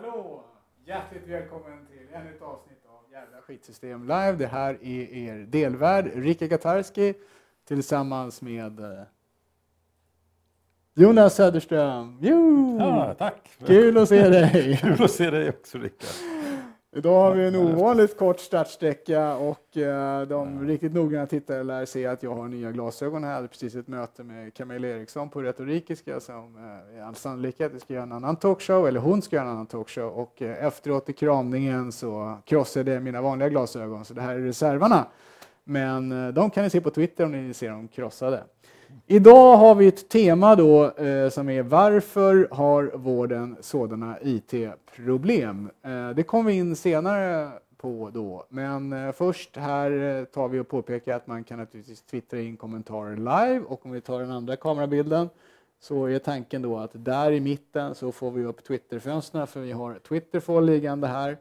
Hallå! Hjärtligt välkommen till ännu ett avsnitt av Jävla skitsystem live. Det här är er delvärd Rika Katarski tillsammans med eh, Jonas Söderström. Jo! Ja, tack! Kul att se dig! Kul att se dig också Rickard. Idag har vi en ovanligt kort startsträcka och eh, de riktigt noggranna tittare lär se att jag har nya glasögon här. Jag hade precis ett möte med Camilla Eriksson på Retorikiska som eh, i all sannolikhet ska göra en annan talkshow, eller hon ska göra en annan talkshow och eh, efteråt i kramningen så krossade jag mina vanliga glasögon så det här är reservarna. Men de kan ni se på Twitter om ni vill se dem krossade. Idag har vi ett tema då eh, som är varför har vården sådana IT-problem? Eh, det kommer vi in senare på då, men eh, först här eh, tar vi och påpekar att man kan naturligtvis twittra in kommentarer live och om vi tar den andra kamerabilden så är tanken då att där i mitten så får vi upp Twitterfönstren för vi har Twitterfall liggande här.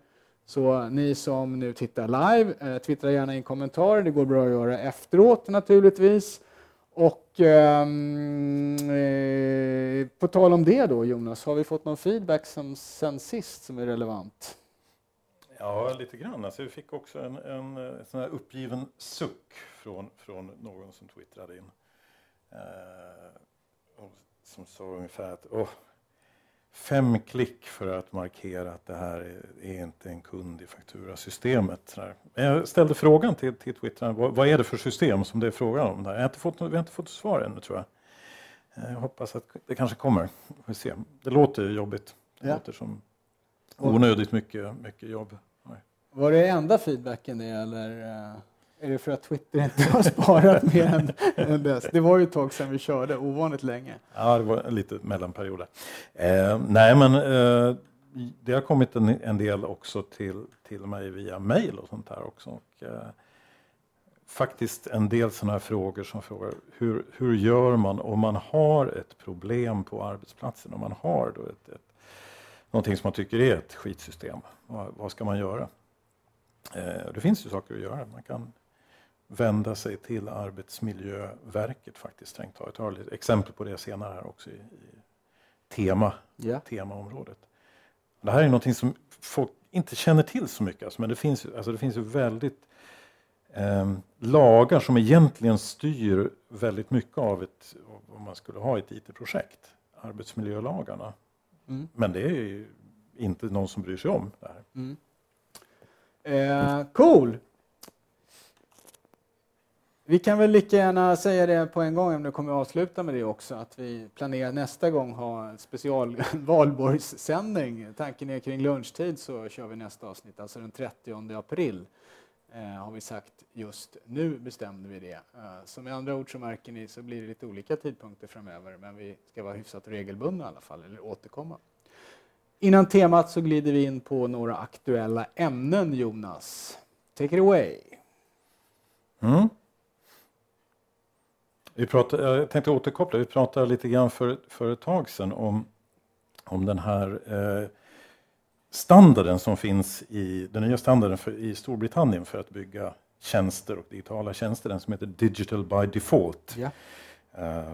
Så ni som nu tittar live, eh, twittra gärna in kommentarer. Det går bra att göra efteråt naturligtvis. Och ehm, eh, på tal om det då Jonas, har vi fått någon feedback som, sen sist som är relevant? Ja, lite grann. Alltså, vi fick också en, en, en sån här uppgiven suck från, från någon som twittrade in. Eh, och som sa ungefär att åh, fem klick för att markera att det här är, inte en kund i fakturasystemet. Jag ställde frågan till, till Twitter, vad, vad, är det för system som det är frågan om? Där. Jag har inte fått, vi har inte fått svar ännu tror jag. Eh, jag hoppas att det kanske kommer. Vi se. Det låter jobbigt. Det Ja. låter som onödigt mycket, mycket jobb. Var det enda feedbacken det eller eh, är det för att Twitter inte har sparat mer än, än dess? Det var ju ett tag sedan vi körde, ovanligt länge. Ja, det var en liten mellanperiod. där. Eh, nej, men eh, det har kommit en, en del också till, till mig via mail och sånt där också. Och, eh, faktiskt en del sådana här frågor som frågar hur, hur gör man om man har ett problem på arbetsplatsen? Om man har då ett, ett, någonting som man tycker är ett skitsystem. Vad, vad ska man göra? Eh, det finns ju saker att göra. Man kan vända sig till Arbetsmiljöverket faktiskt strängt taget. Jag har lite exempel på det senare här också i, i tema, Ja. temaområdet. Det här är någonting som folk inte känner till så mycket, alltså, men det finns, alltså, det finns ju väldigt eh, lagar som egentligen styr väldigt mycket av ett, om man skulle ha ett IT-projekt. Arbetsmiljölagarna. Mm. Men det är ju inte någon som bryr sig om det här. Mm. Eh, cool! Vi kan väl lika gärna säga det på en gång, om du kommer att avsluta med det också, att vi planerar nästa gång ha en special valborgssändning. Tanken är kring lunchtid så kör vi nästa avsnitt, alltså den 30 april. Eh, har vi sagt just nu bestämde vi det. Eh, så med andra ord så märker ni så blir det lite olika tidpunkter framöver, men vi ska vara hyfsat regelbundna i alla fall, eller återkomma. Innan temat så glider vi in på några aktuella ämnen, Jonas. Take it away. Mm. Vi pratar, jag tänkte återkoppla, vi pratade lite grann för, för ett tag sedan om, om den här eh, standarden som finns i den nya standarden för, i Storbritannien för att bygga tjänster och digitala tjänster, den som heter Digital by Default. Ja. Eh,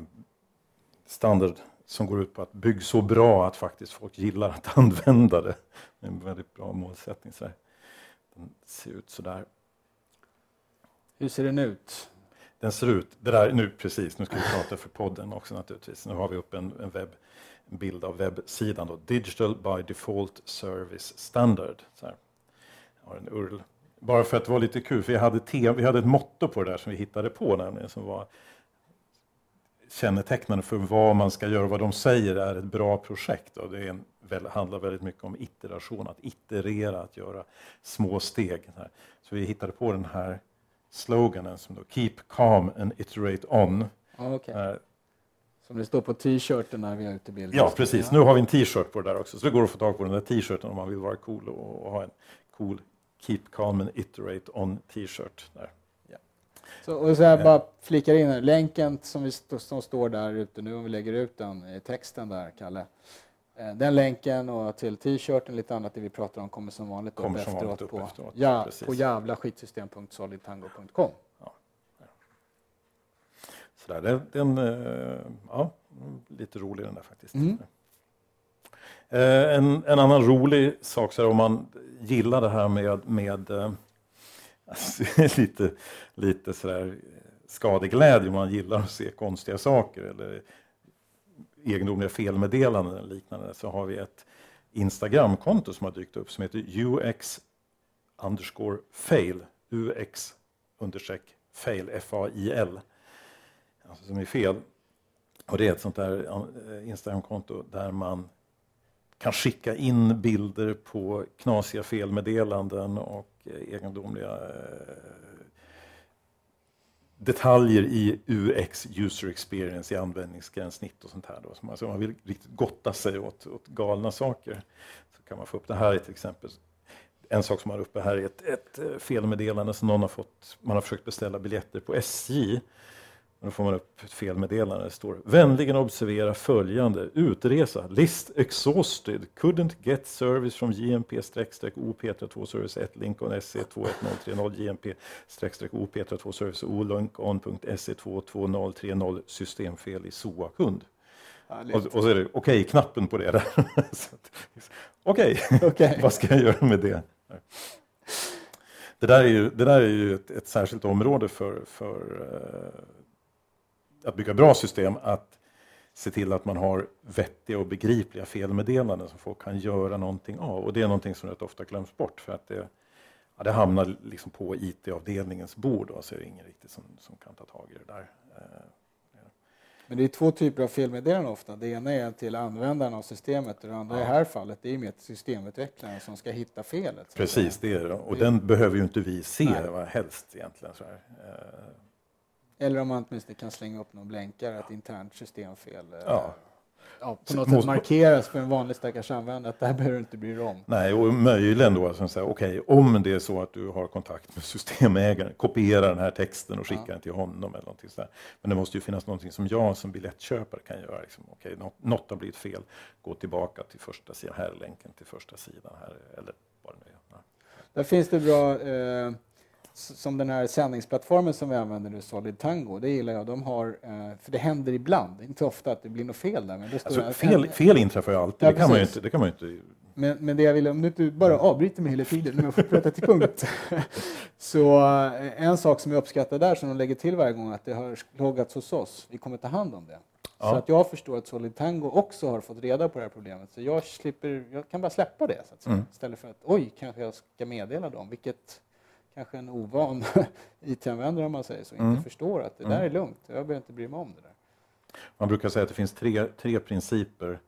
standard som går ut på att bygga så bra att faktiskt folk gillar att använda det. Det är en väldigt bra målsättning. Så här. Den ser ut så där. Hur ser den ut? Den ser ut, det där nu precis, nu ska vi prata för podden också naturligtvis. Nu har vi upp en, en, webb, en bild av webbsidan då. Digital by Default Service Standard. Så här. Jag har en URL. Bara för att det var lite kul, för vi hade, te, vi hade ett motto på det där som vi hittade på nämligen som var kännetecknande för vad man ska göra, vad de säger är ett bra projekt. Och det en, väl, handlar väldigt mycket om iteration, att iterera, att göra små steg. Så, här. så vi hittade på den här sloganen som då Keep calm and iterate on. Okej. Eh, Som det står på t-shirten när vi är ute i. Ja, precis. Nu har vi en t-shirt på det där också, så det går att få tag på den där t-shirten om man vill vara cool och, och ha en cool Keep calm and iterate on t-shirt. Där. Så, och så här bara flikar in här. länken som, vi som står där ute nu, om vi lägger ut den i texten där, Kalle. Eh, Den länken och till t-shirten, lite annat det vi pratar om kommer som vanligt upp Kommer som efteråt, upp på, efteråt, ja, precis. på jävlaskitsystem.solidtango.com. Så där, det, den, eh, ja, lite rolig den där faktiskt. Mm. Eh, en, en, annan rolig sak, så här, om man gillar det här med, med eh, lite, lite sådär skadeglädje, om man gillar att se konstiga saker eller egendomliga felmeddelanden eller liknande, så har vi ett Instagramkonto som har dykt upp som heter UX underscore fail, UX understreck fail, F-A-I-L, alltså som är fel. Och det är ett sånt där eh, Instagramkonto där man kan skicka in bilder på knasiga felmeddelanden och eh, egendomliga eh, detaljer i UX, user experience, i användningsgränssnitt och sånt här. Då. Så man, så man vill riktigt gotta sig åt, åt galna saker så kan man få upp det här till exempel. En sak som man har uppe här är ett, ett eh, felmeddelande som någon har fått. Man har försökt beställa biljetter på SJ då får man upp ett felmeddelande. Det står vänligen observera följande. Utresa. List exhausted. Couldn't get service from JMP-OP32 service 1 Lincoln SC 21030 JMP-OP32 service O Lincoln.SC 22030 systemfel i SOA-kund. Och, och, så är det okej-knappen okay på det där. okej, okay. okay. vad ska jag göra med det? Det där är ju, det där är ju ett, ett särskilt område för, för uh, att bygga bra system att se till att man har vettiga och begripliga felmeddelanden som folk kan göra någonting av. Och det är någonting som rätt ofta glöms bort för att det, ja, det hamnar liksom på IT-avdelningens bord och så är det ingen riktigt som, som kan ta tag i det där. Eh, Men det är två typer av felmeddelanden ofta. Det ena är till användaren av systemet och det andra i det här fallet det är med systemutvecklaren som ska hitta felet. Precis, det är det. Och den behöver ju inte vi se Nej. helst egentligen. Så här. Eller om man åtminstone kan slänga upp någon blänkare, ett internt systemfel. Eh, ja. Ja, på något sätt markeras för en vanlig stackars användare att det här behöver du inte bry dig om. Nej, och möjligen då, alltså, okej, okay, om det är så att du har kontakt med systemägaren, kopiera den här texten och skicka ja. den till honom eller någonting sådär. Men det måste ju finnas någonting som jag som biljettköpare kan göra. Liksom, okay, något, något har blivit fel, gå tillbaka till första sidan, här är länken till första sidan, här, eller vad det nu är. Där finns det bra eh, som den här sändningsplattformen som vi använder nu, Solid Tango, det gillar jag. De har, eh, för det händer ibland, inte ofta att det blir något fel där. Men det alltså, fel, fel inträffar ju alltid, ja, det, kan man ju inte, det kan man inte men, men det jag vill, om du inte bara avbryter mig hela tiden, när jag får prata till punkt. så eh, en sak som jag uppskattar där, som de lägger till varje gång, att det har loggats hos oss. Vi kommer ta hand om det. Ja. Så att jag förstår att Solid Tango också har fått reda på det här problemet. Så jag, slipper, jag kan bara släppa det, så att säga. Mm. istället för att oj, kanske jag ska meddela dem. Vilket kanske en ovan IT-användare om man säger så, inte mm. förstår att det där mm. är lugnt, jag behöver inte bry mig om det där. Man brukar säga att det finns tre, tre principer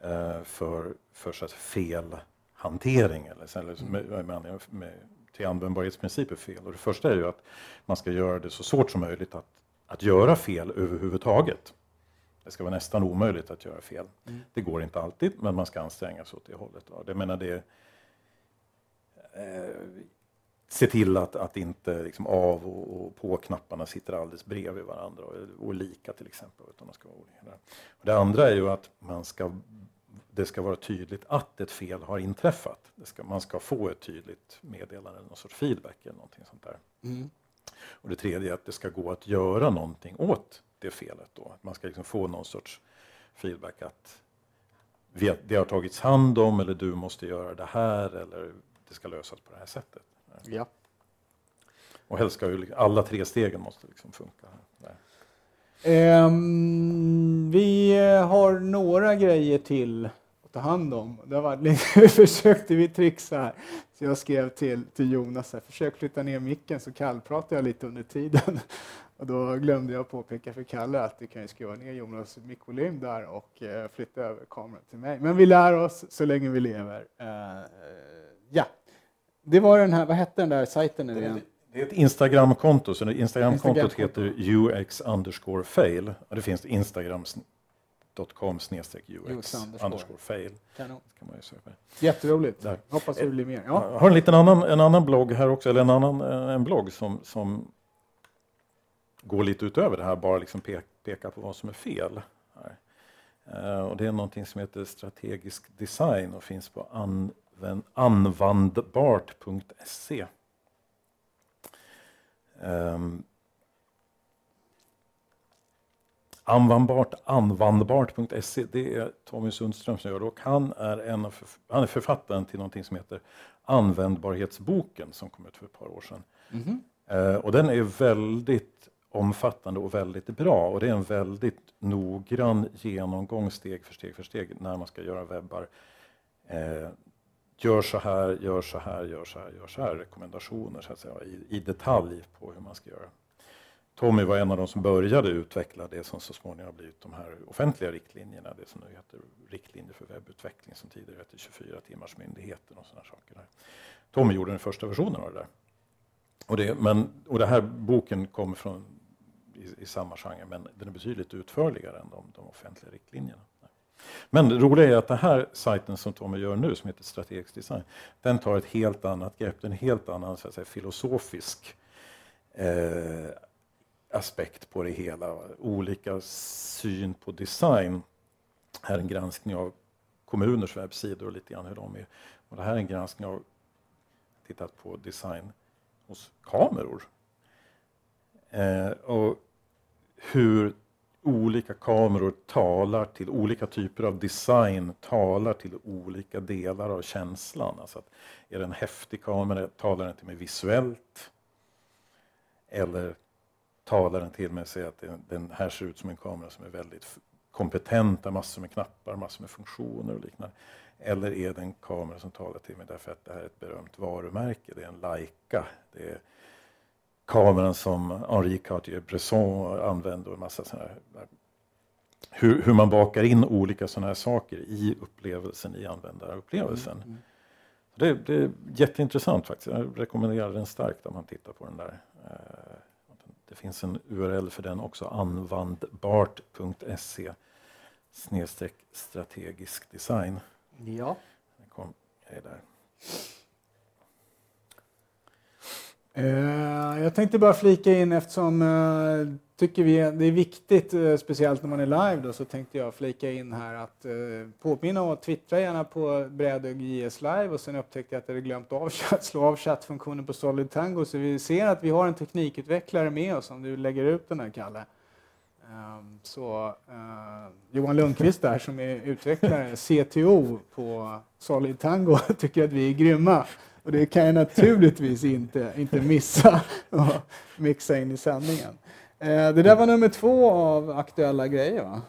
eh, för, för så att felhantering, eller, eller med, med, med, till användbarhetsprinciper fel. Och det första är ju att man ska göra det så svårt som möjligt att, att göra fel överhuvudtaget. Det ska vara nästan omöjligt att göra fel. Mm. Det går inte alltid, men man ska anstränga sig åt det hållet. Det, menar det, eh, se till att, att inte liksom av och, och på-knapparna sitter alldeles bredvid varandra och, och lika till exempel. Utan de ska vara olika. Det andra är ju att man ska, det ska vara tydligt att ett fel har inträffat. Ska, man ska få ett tydligt meddelande, någon sorts feedback eller någonting sånt där. Mm. Och det tredje är att det ska gå att göra någonting åt det felet. Då. Att man ska liksom få någon sorts feedback att det har tagits hand om eller du måste göra det här eller det ska lösas på det här sättet. Ja. Och helst ska ju alla tre stegen måste liksom funka. Um, vi har några grejer till att ta hand om. Det har varit lite, försökte vi trixa här. Så jag skrev till, till Jonas, här, försök flytta ner micken så kallpratar jag lite under tiden. Och då glömde jag påpeka för Kalle att du kan ju skruva ner Jonas mickvolym där och uh, flytta över kameran till mig. Men vi lär oss så länge vi lever. Uh, ja, det var den här, vad hette den där sajten nu igen? Det är ett Instagramkonto, så Instagramkontot Instagram heter ux underscore fail. Och det finns instagram.com snedstreck ux underscore fail. Kanon. Kan man ju söka. Jätteroligt. Där. Hoppas det blir mer. Ja. Jag har en liten annan, en annan blogg här också, eller en annan en blogg som, som går lite utöver det här, bara liksom peka på vad som är fel. Uh, och det är någonting som heter strategisk design och finns på an, anvandbart.se. Um, ehm, Användbart, användbart.se, det är Tommy Sundström som gör det och han är, en han är författaren till någonting som heter Användbarhetsboken som kom ut för ett par år sedan. Mm. Eh, och den är väldigt omfattande och väldigt bra och det är en väldigt noggrann genomgång steg för steg för steg när man ska göra webbar. Eh, gör så här, gör så här, gör så här, gör så här, rekommendationer så att säga, i, i detalj på hur man ska göra. Tommy var en av de som började utveckla det som så småningom har blivit de här offentliga riktlinjerna, det som nu heter riktlinjer för webbutveckling som tidigare hette 24 timmars myndigheten och sådana saker. Där. Tommy gjorde den första versionen av det där. Och det, men, och det här boken kommer från i, i samma genre men den är betydligt utförligare än de, de offentliga riktlinjerna. Men det roliga är att den här sajten som Tommy gör nu, som heter Strategisk design, den tar ett helt annat grepp, en helt annan så att säga, filosofisk eh, aspekt på det hela. Olika syn på design. Här är en granskning av kommuners webbsidor och lite grann hur de är. Och det här är en granskning av, tittat på design hos kameror. Eh, och hur olika kameror talar till olika typer av design, talar till olika delar av känslan. Alltså att är det en häftig kamera, talar den till mig visuellt? Eller talar den till mig och säger att den här ser ut som en kamera som är väldigt kompetent, har massor med knappar, massor med funktioner och liknande. Eller är det en kamera som talar till mig därför att det här är ett berömt varumärke, det är en Leica. Det är kameran som Henri Cartier-Bresson använde och en massa sådana här hur, hur, man bakar in olika sådana här saker i upplevelsen, i användarupplevelsen. Mm, mm. Det, det, är jätteintressant faktiskt. Jag rekommenderar den starkt om man tittar på den där. Eh, det finns en URL för den också, anvandbart.se snedstreck strategisk design. Ja. Den kom, är där. Eh, jag tänkte bara flika in eftersom eh, tycker vi det är viktigt, eh, speciellt när man är live, då, så tänkte jag flika in här att påminna om att twittra gärna på Brädög JS live och sen upptäckte jag att jag hade glömt av chatt, slå av chattfunktionen på Solid Tango så vi ser att vi har en teknikutvecklare med oss om du lägger ut den här Kalle. Ehm, så Johan Lundqvist där som är utvecklare, CTO på Solid Tango, tycker att vi är grymma. Och det kan jag naturligtvis inte, inte missa att mixa in i sändningen. Eh, det där var nummer två av aktuella grejer va?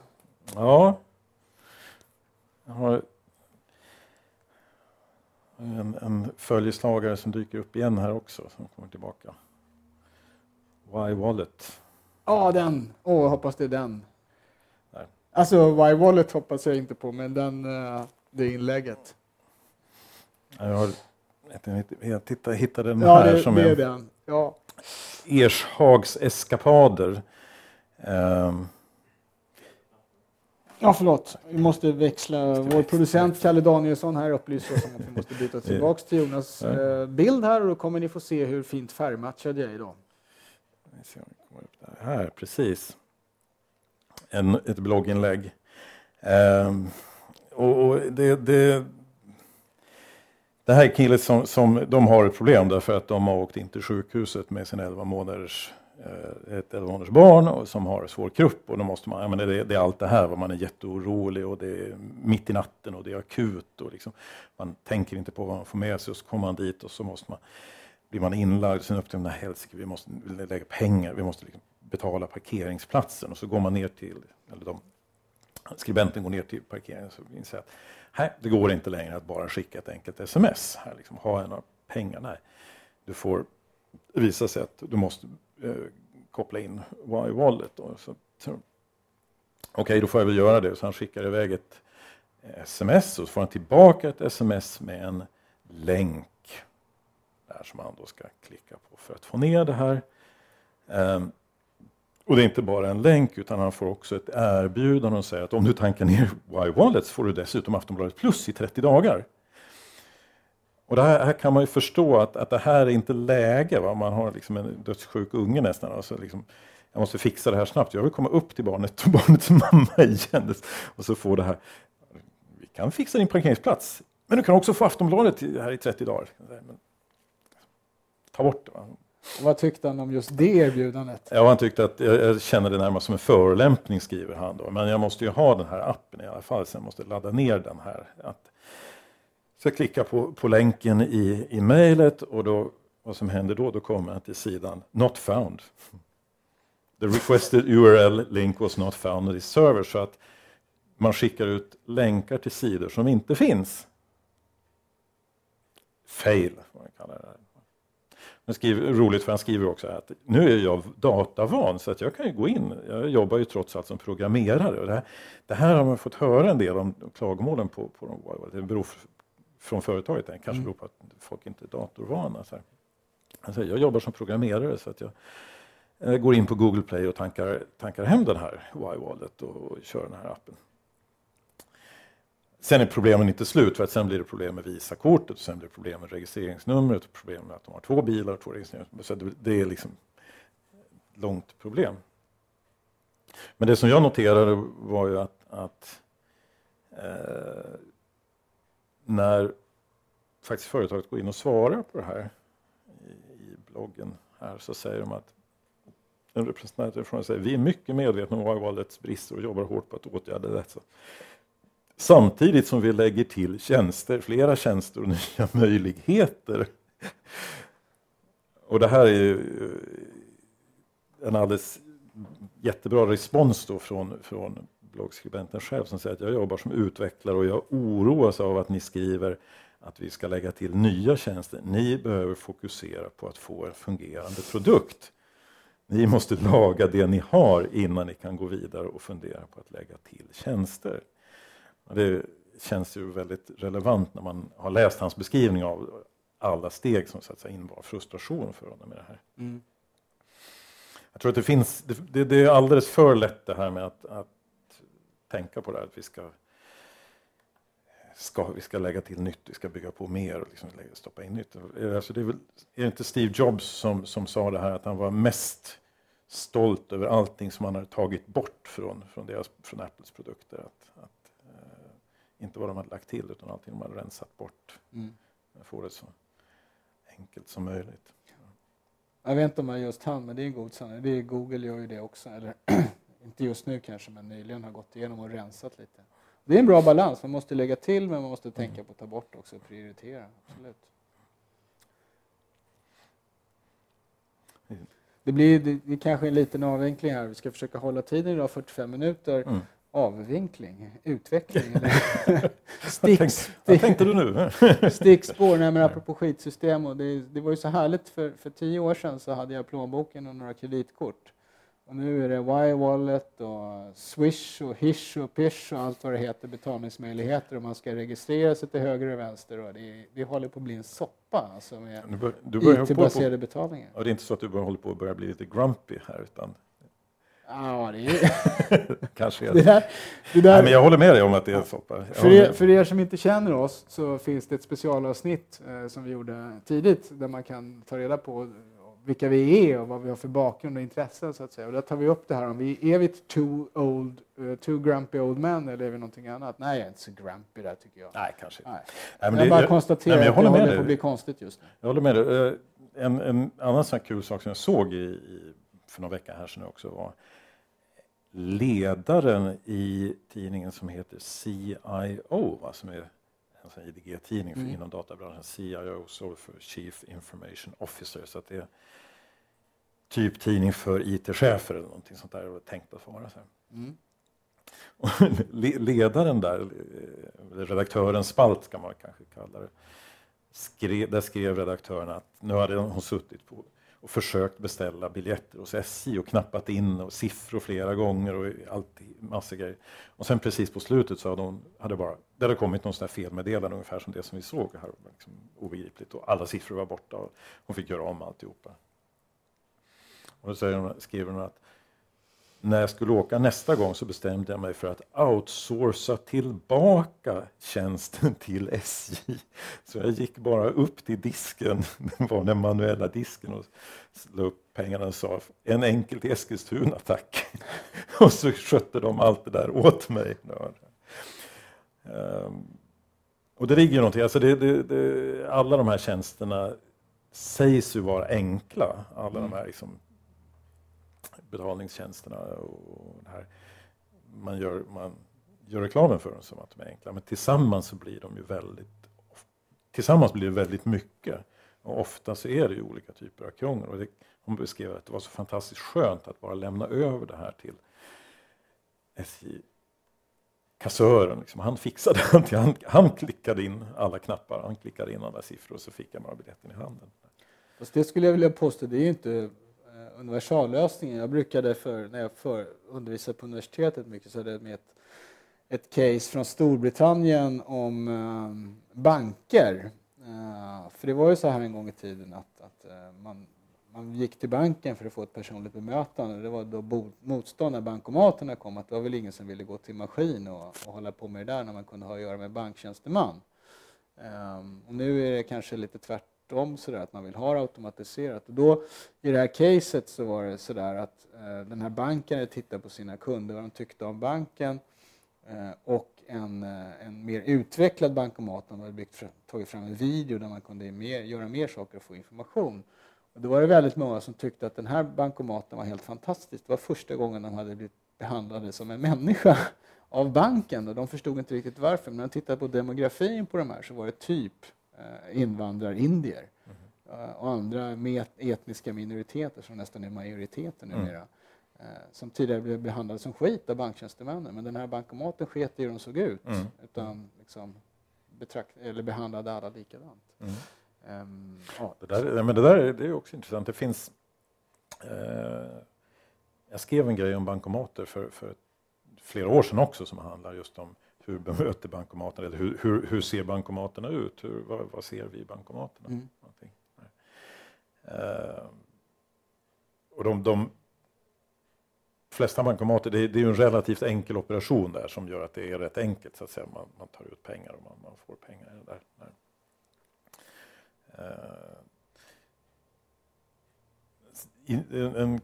Ja. Jag har en, en följeslagare som dyker upp igen här också, som kommer tillbaka. Y-Wallet. Ja, den. Åh, oh, hoppas det är den. Nej. Alltså, Y-Wallet hoppas jag inte på, men den, eh, det inlägget. Jag har jag tittade, hittade den ja, här det, som det är den. Ja. Ershags eskapader. Um. Ja, förlåt. Vi måste växla. Vår producent Kalle Danielsson här upplyser oss om att vi måste byta tillbaka till Jonas eh, bild här och då kommer ni få se hur fint färgmatchad jag är idag. Här, precis. En, ett blogginlägg. Um, och, och det, det det här är killar som, som de har ett problem därför att de har åkt in till sjukhuset med sin 11 månaders, eh, ett 11 månaders barn och som har svår krupp och då måste man, menar, det, det är allt det här, man är jätteorolig och det är mitt i natten och det är akut och liksom, man tänker inte på vad man får med sig och så kommer man dit och så måste man, blir man inlagd, sen upptäcker man helsike, vi måste lägga pengar, vi måste liksom betala parkeringsplatsen. Och så går man ner till, eller de, skribenten går ner till parkeringen och inser att Nej, det går inte längre att bara skicka ett enkelt sms. Här, liksom, ha några pengar. Nej. Du får visa sig att du måste eh, koppla in Y-wallet. Okej, okay, då får jag väl göra det. Så han skickar iväg ett eh, sms och så får han tillbaka ett sms med en länk. Där som han då ska klicka på för att få ner det här. Um, och det är inte bara en länk utan han får också ett erbjudande och säger att om du tankar ner Y-Wallet får du dessutom Aftonbladet Plus i 30 dagar. Och det här, här, kan man ju förstå att, att det här är inte läge. Va? Man har liksom en dödssjuk unge nästan. Alltså liksom, jag måste fixa det här snabbt. Jag vill komma upp till barnet och barnets mamma igen. Och så får det här. Vi kan fixa din parkeringsplats. Men du kan också få Aftonbladet här i 30 dagar. Men, ta bort det. Va? Vad tyckte han om just det erbjudandet? Ja, han tyckte att jag, jag känner det närmast som en förolämpning, skriver han då. Men jag måste ju ha den här appen i alla fall, så jag måste ladda ner den här. Att, så jag klickar på, på länken i, i mejlet och då, vad som händer då, då kommer jag till sidan Not found. The requested URL link was not found on this server. Så att man skickar ut länkar till sidor som inte finns. Fail, får man kalla det. Men skriver, roligt för han skriver också att nu är jag datavan så att jag kan ju gå in. Jag jobbar ju trots allt som programmerare. Och det, här, det här har man fått höra en del om klagomålen på. på de, det beror från företaget, det kanske mm. beror på att folk inte är datorvana. Så här. Alltså, jag jobbar som programmerare så att jag eh, går in på Google Play och tankar, tankar hem den här Y-wallet och, och kör den här appen. Sen är problemen inte slut, för att sen blir det problem med Visakortet, sen blir det problem med registreringsnumret, och problem med att de har två bilar och två registreringsnummer. Så det, är liksom ett långt problem. Men det som jag noterade var ju att, att eh, när faktiskt företaget går in och svarar på det här i, i bloggen här så säger de att en representant från säger vi är mycket medvetna om Y-wallets brister och jobbar hårt på att åtgärda detta. Samtidigt som vi lägger till tjänster, flera tjänster och nya möjligheter. Och det här är ju eh, en alldeles jättebra respons då från, från bloggskribenten själv som säger att jag jobbar som utvecklare och jag oroas av att ni skriver att vi ska lägga till nya tjänster. Ni behöver fokusera på att få en fungerande produkt. Ni måste laga det ni har innan ni kan gå vidare och fundera på att lägga till tjänster. Det känns ju väldigt relevant när man har läst hans beskrivning av alla steg som så att säga innebar frustration för honom med det här. Mm. Jag tror att det finns, det, det, är alldeles för lätt det här med att, att tänka på det här, att vi ska, ska, vi ska lägga till nytt, vi ska bygga på mer och liksom stoppa in nytt. Alltså det är, väl, är det inte Steve Jobs som, som sa det här att han var mest stolt över allting som han hade tagit bort från, från, deras, från Apples produkter. Att, att inte vad de hade lagt till utan allting de hade rensat bort. Mm. Få det så enkelt som möjligt. Jag vet inte om det är just han, men det är en god sanning. Det är Google gör ju det också. Eller inte just nu kanske, men nyligen har gått igenom och rensat lite. Det är en bra balans. Man måste lägga till, men man måste tänka mm. på att ta bort också och prioritera. Absolut. Det blir det, det kanske en liten avvinkling här. Vi ska försöka hålla tiden idag, 45 minuter. Mm avvinkling, utveckling. Stick, vad tänkte du nu? stickspår, nej men apropå skitsystem. Och det, det var ju så härligt, för, för tio år sedan så hade jag plånboken och några kreditkort. Och nu är det Y-wallet och Swish och Hish och Pish och allt vad det heter, betalningsmöjligheter och man ska registrera sig till höger och vänster. Och det, det håller på att bli en soppa alltså med IT-baserade betalningar. Och det är inte så att du håller på att börja bli lite grumpy här utan Ja, det är... Kanske är det. det, där, det där... Nej, men jag håller med dig om att det är soppa. För er, för er som inte känner oss så finns det ett specialavsnitt eh, som vi gjorde tidigt där man kan ta reda på vilka vi är och vad vi har för bakgrund och intressen. Så att säga. Och där tar vi upp det här om vi är vi two, old, uh, two grumpy old men eller är vi någonting annat? Nej, jag är inte så grumpy där tycker jag. Nej, kanske nej. nej men jag det, bara konstaterar att det håller på att bli konstigt just nu. Jag håller med dig. Eh, en, en annan sån kul sak som jag såg i, i, för några veckor här sedan också var ledaren i tidningen som heter CIO, va, som är en IDG-tidning mm. inom databranschen. CIO står för Chief Information Officer. Så det är typ tidning för IT-chefer eller någonting sånt där. Och tänkt att vara så mm. ledaren där, eh, redaktören spalt kan man kanske kalla det, skrev, där skrev redaktören att nu hade hon suttit på och försökt beställa biljetter hos SJ och knappat in och siffror flera gånger och allt, massa grejer. Och sen precis på slutet så hade, hon, hade bara, det hade kommit någon sån felmeddelande ungefär som det som vi såg här. Liksom obegripligt och alla siffror var borta och hon fick göra om alltihopa. Och då säger hon, skriver hon att när jag skulle åka nästa gång så bestämde jag mig för att outsourca tillbaka tjänsten till SJ. Så jag gick bara upp till disken, det var den manuella disken och la upp pengarna och sa en enkel till Eskilstuna tack. Och så skötte de allt det där åt mig. Um, och det ligger ju någonting, alltså det, det, det, alla de här tjänsterna sägs ju vara enkla, alla mm. de här liksom, betalningstjänsterna och det här. Man gör, man gör reklamen för dem som att de är enkla, men tillsammans så blir de ju väldigt Tillsammans blir det väldigt mycket. Och ofta så är det ju olika typer av krångel. Och det, hon beskrev att det var så fantastiskt skönt att bara lämna över det här till SJ kassören, liksom, han fixade allting. Han, han klickade in alla knappar, han klickade in alla siffror och så fick jag bara biljetten i handen. Fast det skulle jag vilja påstå, det är ju inte universallösningen. Jag brukade för, när jag för, undervisade på universitetet mycket så hade med ett, ett case från Storbritannien om eh, banker. Eh, för det var ju så här en gång i tiden att, att eh, man man gick till banken för att få ett personligt bemötande. Det var då motstånd när bankomaterna kom, att det var väl ingen som ville gå till maskin och, och hålla på med det där när man kunde ha att göra med banktjänsteman. Um, och nu är det kanske lite tvärtom sådär att man vill ha det automatiserat. Och då i det här caset så var det sådär att eh, den här banken hade tittat på sina kunder, vad de tyckte om banken eh, och en, eh, en mer utvecklad bankomat, de hade byggt, tagit fram en video där man kunde mer, göra mer saker och få information. Och då var det väldigt många som tyckte att den här bankomaten var helt fantastisk. Det var första gången de hade blivit behandlade som en människa av banken. Och de förstod inte riktigt varför. Men när de tittade på demografin på de här så var det typ invandrarindier mm. och andra etniska minoriteter som nästan är majoriteten mm. numera. Mm. som tidigare blev behandlade som skit av banktjänstemännen. Men den här bankomaten sket i hur de såg ut. Mm. Utan liksom betrakt, eller behandlade alla likadant. Mm. Um, ja. det, där, men det där är, det är också intressant. Det finns, eh, jag skrev en grej om bankomater för, för flera år sedan också som handlar just om hur bemöter bankomaterna, eller hur, hur, hur ser bankomaterna ut? Hur, vad, vad ser vi i bankomaterna? Mm. Eh, och de, de flesta bankomater, det är, det är en relativt enkel operation där som gör att det är rätt enkelt. Så att säga. Man, man tar ut pengar och man, man får pengar. Där, där. Eh, en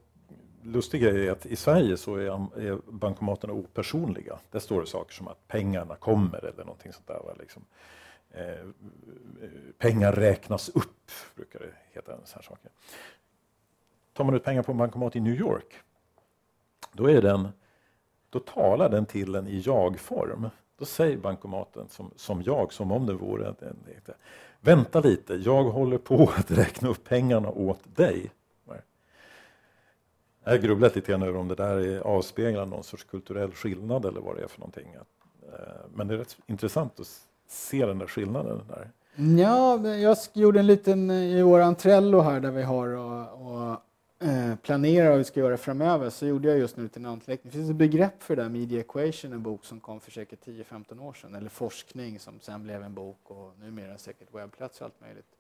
lustig grej är att i Sverige så är, bankomaterna opersonliga. Där står det saker som att pengarna kommer eller någonting sånt där. Liksom. Eh, pengar räknas upp, brukar det heta. Så här saker. Tar man ut pengar på en bankomat i New York, då, är den, då talar den till en i jag-form. Då säger bankomaten som, som jag, som om det vore en, en, Vänta lite, jag håller på att räkna upp pengarna åt dig. Jag har grubblat lite grann över om det där avspeglar någon sorts kulturell skillnad eller vad det är för någonting. Eh, men det är rätt intressant att se den där skillnaden. Där. Ja, jag gjorde en liten eh, i våran Trello här där vi har och, och eh, planerar planera vad vi ska göra framöver så gjorde jag just nu en anteckning. Det finns ett begrepp för det där, Media Equation, en bok som kom för säkert 10-15 år sedan, eller forskning som sen blev en bok och numera säkert webbplats och allt möjligt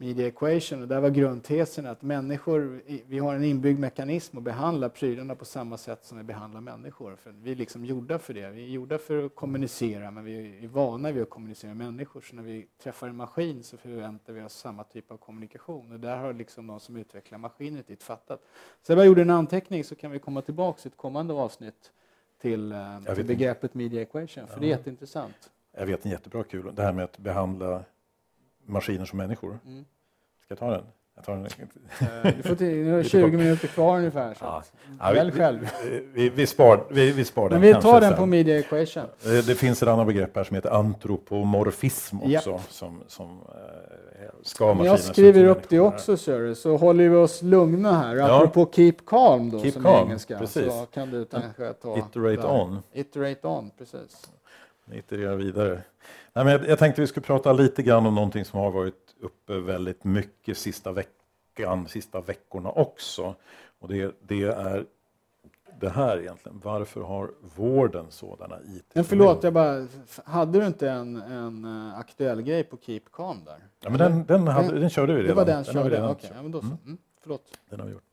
media equation. Och där var grundtesen att människor, vi har en inbyggd mekanism att behandla prylarna på samma sätt som vi behandlar människor. För vi är liksom gjorda för det. Vi är gjorda för att kommunicera, men vi är vana vid att kommunicera med människor. Så när vi träffar en maskin så förväntar vi oss samma typ av kommunikation. Och där har liksom de som utvecklar maskinen inte fattat. Så jag gjorde en anteckning så kan vi komma tillbaka i ett kommande avsnitt till, eh, till begreppet media equation, för ja. det är jätteintressant. Jag vet en jättebra kul, det här med att behandla maskiner som människor. Mm. Ska jag ta den? Jag tar den. Eh, du får till, nu har 20 minuter kvar ungefär. Så ja. Ja, Välj själv. Vi, vi, spar, vi, vi spar den. Men vi tar den på media equation. Det, det, finns ett annat begrepp här som heter antropomorfism också. Yep. Som, som eh, ska Men jag skriver upp det också, sir, så håller vi oss lugna här. Ja. Apropå keep calm då, keep som calm, engelska. Precis. Så kan du kanske ta Iterate där. on. Iterate on, precis. Iterera vidare. Nej, men jag, jag tänkte vi skulle prata lite grann om någonting som har varit uppe väldigt mycket sista veckan, sista veckorna också. Och det, det är det här egentligen. Varför har vården sådana IT? Men förlåt, jag bara, hade du inte en, en uh, aktuell grej på Keep Calm där? Ja, men den, den, hade, den, den körde vi redan. Det var den, den körde, okej. Okay, ja, men då så. Mm. Mm, förlåt. Den har vi gjort.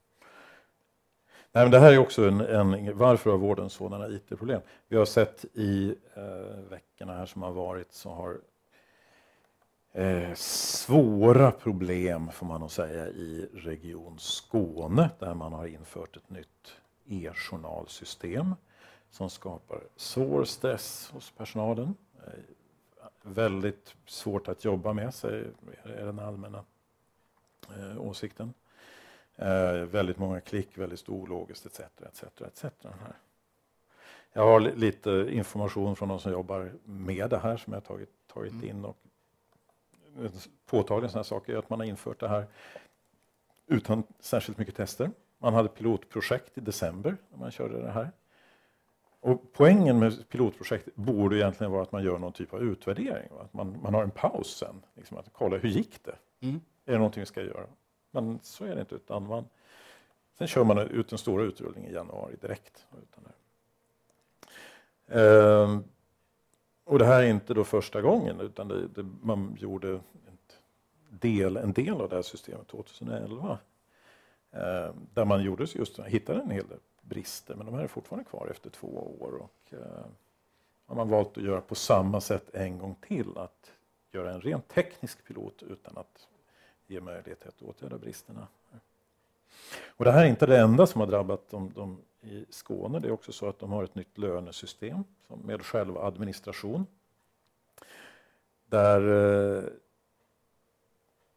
Nej, men det här är också en, en varför har vården sådana IT-problem? Vi har sett i eh, veckorna här som har varit så har eh, svåra problem får man nog säga i Region Skåne där man har infört ett nytt e-journalsystem som skapar svår stress hos personalen. Eh, väldigt svårt att jobba med, sig, är den allmänna eh, åsikten. Eh, väldigt många klick, väldigt stor ologiskt etc. etc, etc. Här. Jag har lite information från de som jobbar med det här som jag tagit, tagit mm. in. Och påtaglig sådana saker är att man har infört det här utan särskilt mycket tester. Man hade pilotprojekt i december när man körde det här. Och poängen med pilotprojekt borde egentligen vara att man gör någon typ av utvärdering. Att man, man har en paus sen. Liksom att kolla, hur gick det? Mm. Är det någonting vi ska göra? Men så är det inte. Utan man, sen kör man ut den stora utrullningen i januari direkt. Utan det. Ehm, och det här är inte då första gången utan det, det, man gjorde en del, en del av det här systemet 2011. Ehm, där man gjorde just, hittade en hel del brister men de här är fortfarande kvar efter två år. Och, eh, har man valt att göra på samma sätt en gång till. Att göra en rent teknisk pilot utan att ger möjlighet att åtgärda bristerna. Och det här är inte det enda som har drabbat dem, dem i Skåne. Det är också så att de har ett nytt lönesystem med självadministration. Där eh,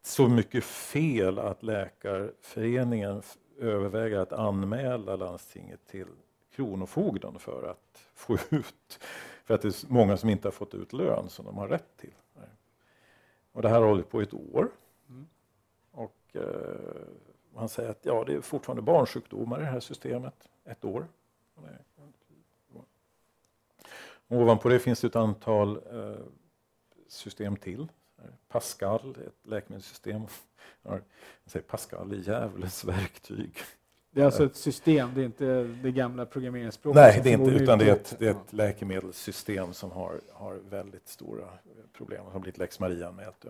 så mycket fel att Läkarföreningen överväger att anmäla landstinget till Kronofogden för att få ut, för att det är många som inte har fått ut lön som de har rätt till. Och det här har hållit på ett år. Eh, man säger att ja, det är fortfarande barnsjukdomar i det här systemet, ett år. Ovanpå det finns det ett antal eh, system till. Pascal, ett läkemedelssystem. Jag säger Pascal är djävulens verktyg. Det är alltså ett system, det är inte det gamla programmeringsspråket? Nej, det är inte, utan det är, ett, det är ett läkemedelssystem som har, har väldigt stora problem och har blivit lex Maria-anmält.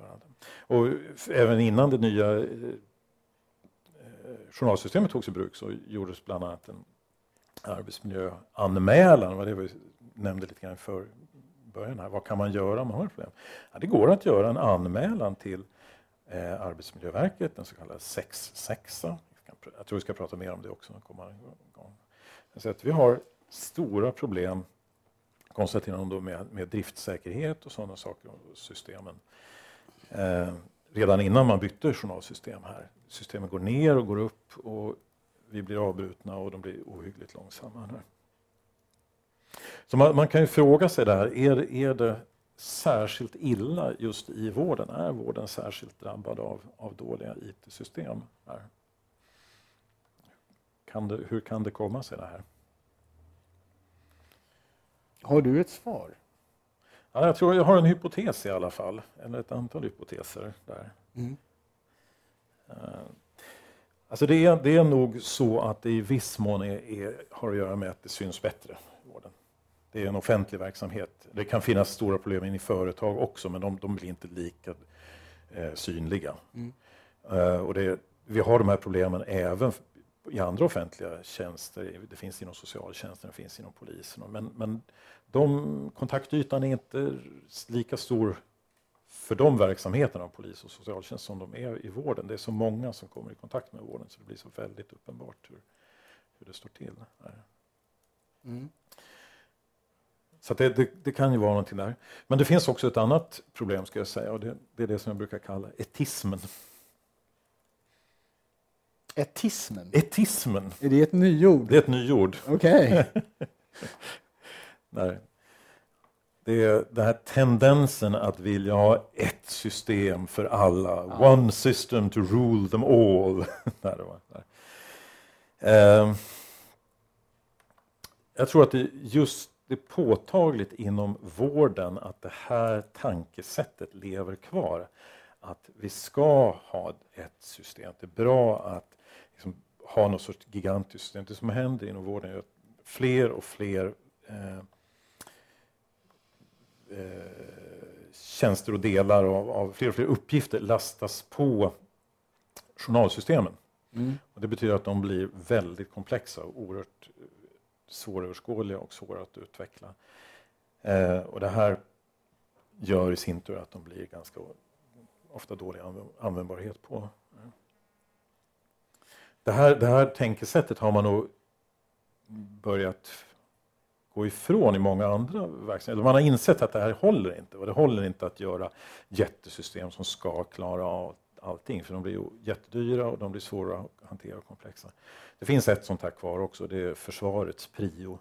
Och även innan det nya eh, journalsystemet togs i bruk så gjordes bland annat en arbetsmiljöanmälan, vad det vi nämnde lite grann för början här. Vad kan man göra om man har problem? Ja, det går att göra en anmälan till eh, Arbetsmiljöverket, den så kallade 6 jag tror vi ska prata mer om det också. Så att vi har stora problem konstaterar de med, med driftsäkerhet och sådana saker och systemen. Eh, redan innan man bytte journalsystem här. Systemen går ner och går upp och vi blir avbrutna och de blir ohyggligt långsamma. Här. Så man, man, kan ju fråga sig där, är, är det särskilt illa just i vården? Är vården särskilt drabbad av, av dåliga IT-system? Här? Kan det, hur kan det komma sig det här? Har du ett svar? Ja, jag tror jag har en hypotes i alla fall, eller ett antal hypoteser där. Mm. Uh, alltså det, är, det är nog så att det i viss mån är, är, har att göra med att det syns bättre i vården. Det är en offentlig verksamhet. Det kan finnas stora problem i företag också, men de, de blir inte lika eh, synliga. Mm. Uh, och det, vi har de här problemen även i andra offentliga tjänster. Det finns inom socialtjänsten, det finns inom polisen. Men, men de, kontaktytan är inte lika stor för de verksamheterna, polis och socialtjänst, som de är i vården. Det är så många som kommer i kontakt med vården så det blir så väldigt uppenbart hur, hur det står till. Mm. Så det, det, det, kan ju vara någonting där. Men det finns också ett annat problem ska jag säga och det, det är det som jag brukar kalla etismen. Etismen? Etismen. Är det ett nyord? Det är ett nyord. Okej. Okay. Det är den här tendensen att vilja ha ett system för alla. Ja. One system to rule them all. uh, jag tror att det just det är påtagligt inom vården att det här tankesättet lever kvar. Att vi ska ha ett system. Det är bra att ha något sorts gigantiskt system. Det som händer inom vården är att fler och fler eh, eh, tjänster och delar av, av, fler och fler uppgifter lastas på journalsystemen. Mm. Och det betyder att de blir väldigt komplexa och oerhört eh, svåröverskådliga och svåra att utveckla. Eh, och det här gör i sin tur att de blir ganska ofta dålig användbarhet på. Det här, det här tänkesättet har man nog börjat gå ifrån i många andra verksamheter. Man har insett att det här håller inte och det håller inte att göra jättesystem som ska klara av allting för de blir jättedyra och de blir svåra att hantera och komplexa. Det finns ett sånt här kvar också, det är försvarets prio,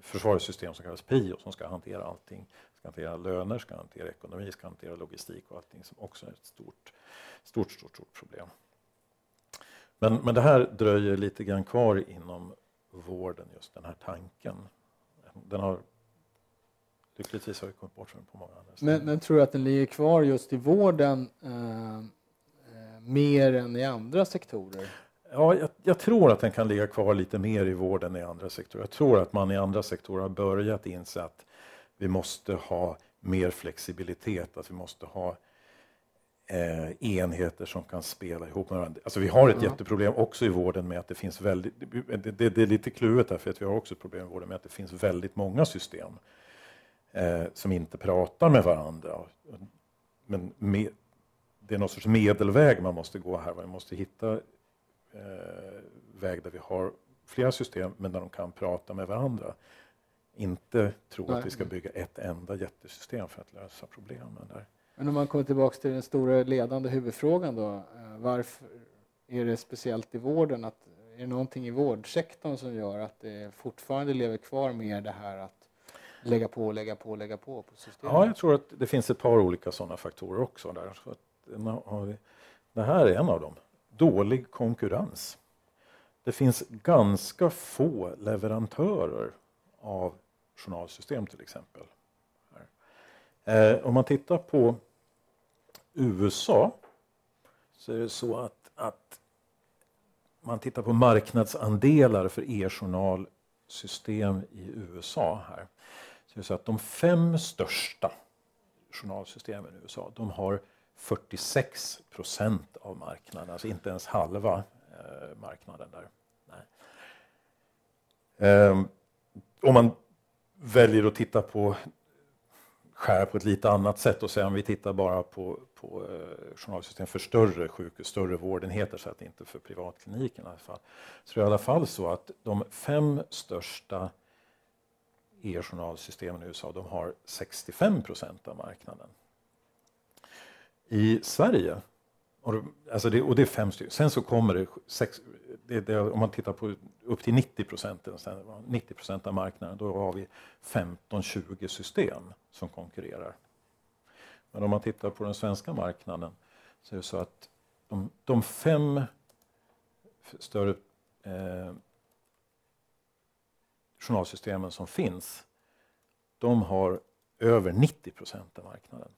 försvarets system som kallas prio som ska hantera allting. Ska hantera löner, ska hantera ekonomi, ska hantera logistik och allting som också är ett stort, stort, stort, stort problem. Men, men det här dröjer lite grann kvar inom vården, just den här tanken. Den har lyckligtvis har kommit bort från på många andra men, men tror du att den ligger kvar just i vården eh, eh, mer än i andra sektorer? Ja, jag, jag, tror att den kan ligga kvar lite mer i vården än i andra sektorer. Jag tror att man i andra sektorer har börjat inse att vi måste ha mer flexibilitet, att vi måste ha eh, enheter som kan spela ihop med varandra. Alltså vi har ett mm. jätteproblem också i vården med att det finns väldigt, det, det, det är lite kluvet här för att vi har också problem i vården med att det finns väldigt många system eh, som inte pratar med varandra. Men med, det är någon sorts medelväg man måste gå här. Man måste hitta eh, väg där vi har flera system men där de kan prata med varandra. Inte tro Nej. att vi ska bygga ett enda jättesystem för att lösa problemen. där. Men om man kommer tillbaka till den stora ledande huvudfrågan då. Eh, varför är det speciellt i vården? Att, är det någonting i vårdsektorn som gör att det fortfarande lever kvar mer det här att lägga på, lägga på, lägga på på systemet? Ja, jag tror att det finns ett par olika sådana faktorer också. Där. Så eh, det här är en av dem. Dålig konkurrens. Det finns ganska få leverantörer av journalsystem till exempel. Eh, om man tittar på USA så är det så att, att man tittar på marknadsandelar för e-journalsystem i USA här. Så det är så att de fem största journalsystemen i USA, de har 46 procent av marknaden, alltså inte ens halva eh, marknaden där. Eh, om man väljer att titta på skär på ett lite annat sätt och säga om vi tittar bara på, på eh, journalsystem för större sjukhus, större vårdenheter, så att inte för privatkliniken i alla fall. Så det är i alla fall så att de fem största e-journalsystemen i USA, de har 65 procent av marknaden. I Sverige, och, alltså det, och det är fem stycken, sen så kommer det, sex, det, det, om man tittar på upp till 90 procent 90 procent av marknaden, då har vi 15-20 system som konkurrerar. Men om man tittar på den svenska marknaden så är det så att de, de fem större eh, journalsystemen som finns, de har över 90 procent av marknaden.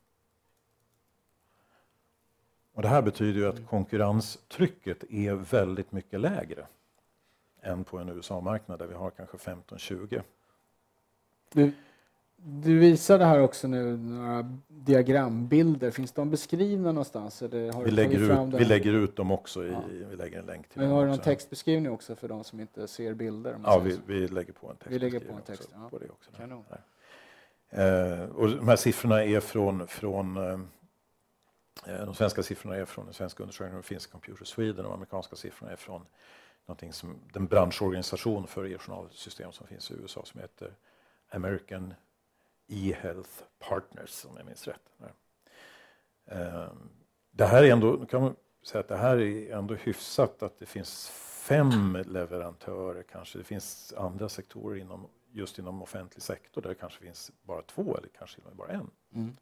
Och det här betyder ju att konkurrenstrycket är väldigt mycket lägre än på en USA-marknad där vi har kanske 15-20. Du, du visade här också nu några diagrambilder. Finns de beskrivna någonstans? Eller har vi, lägger ut, vi lägger ut dem också. I, ja. Vi lägger en länk till Men har du någon textbeskrivning också för de som inte ser bilder? Ja, vi, vi, lägger på en text. Vi lägger på en text, också, ja. på det också. Eh, och de här siffrorna är från, från Eh, Eh, de svenska siffrorna är från den svenska undersökningen och finns Computer Sweden och de amerikanska siffrorna är från någonting som, den branschorganisation för e-journalsystem som finns i USA som heter American E-Health Partners om jag minns rätt. Ehm, det här är ändå, kan man säga att det här är ändå hyfsat att det finns fem leverantörer kanske. Det finns andra sektorer inom just inom offentlig sektor där det kanske finns bara två eller kanske bara en. Mm.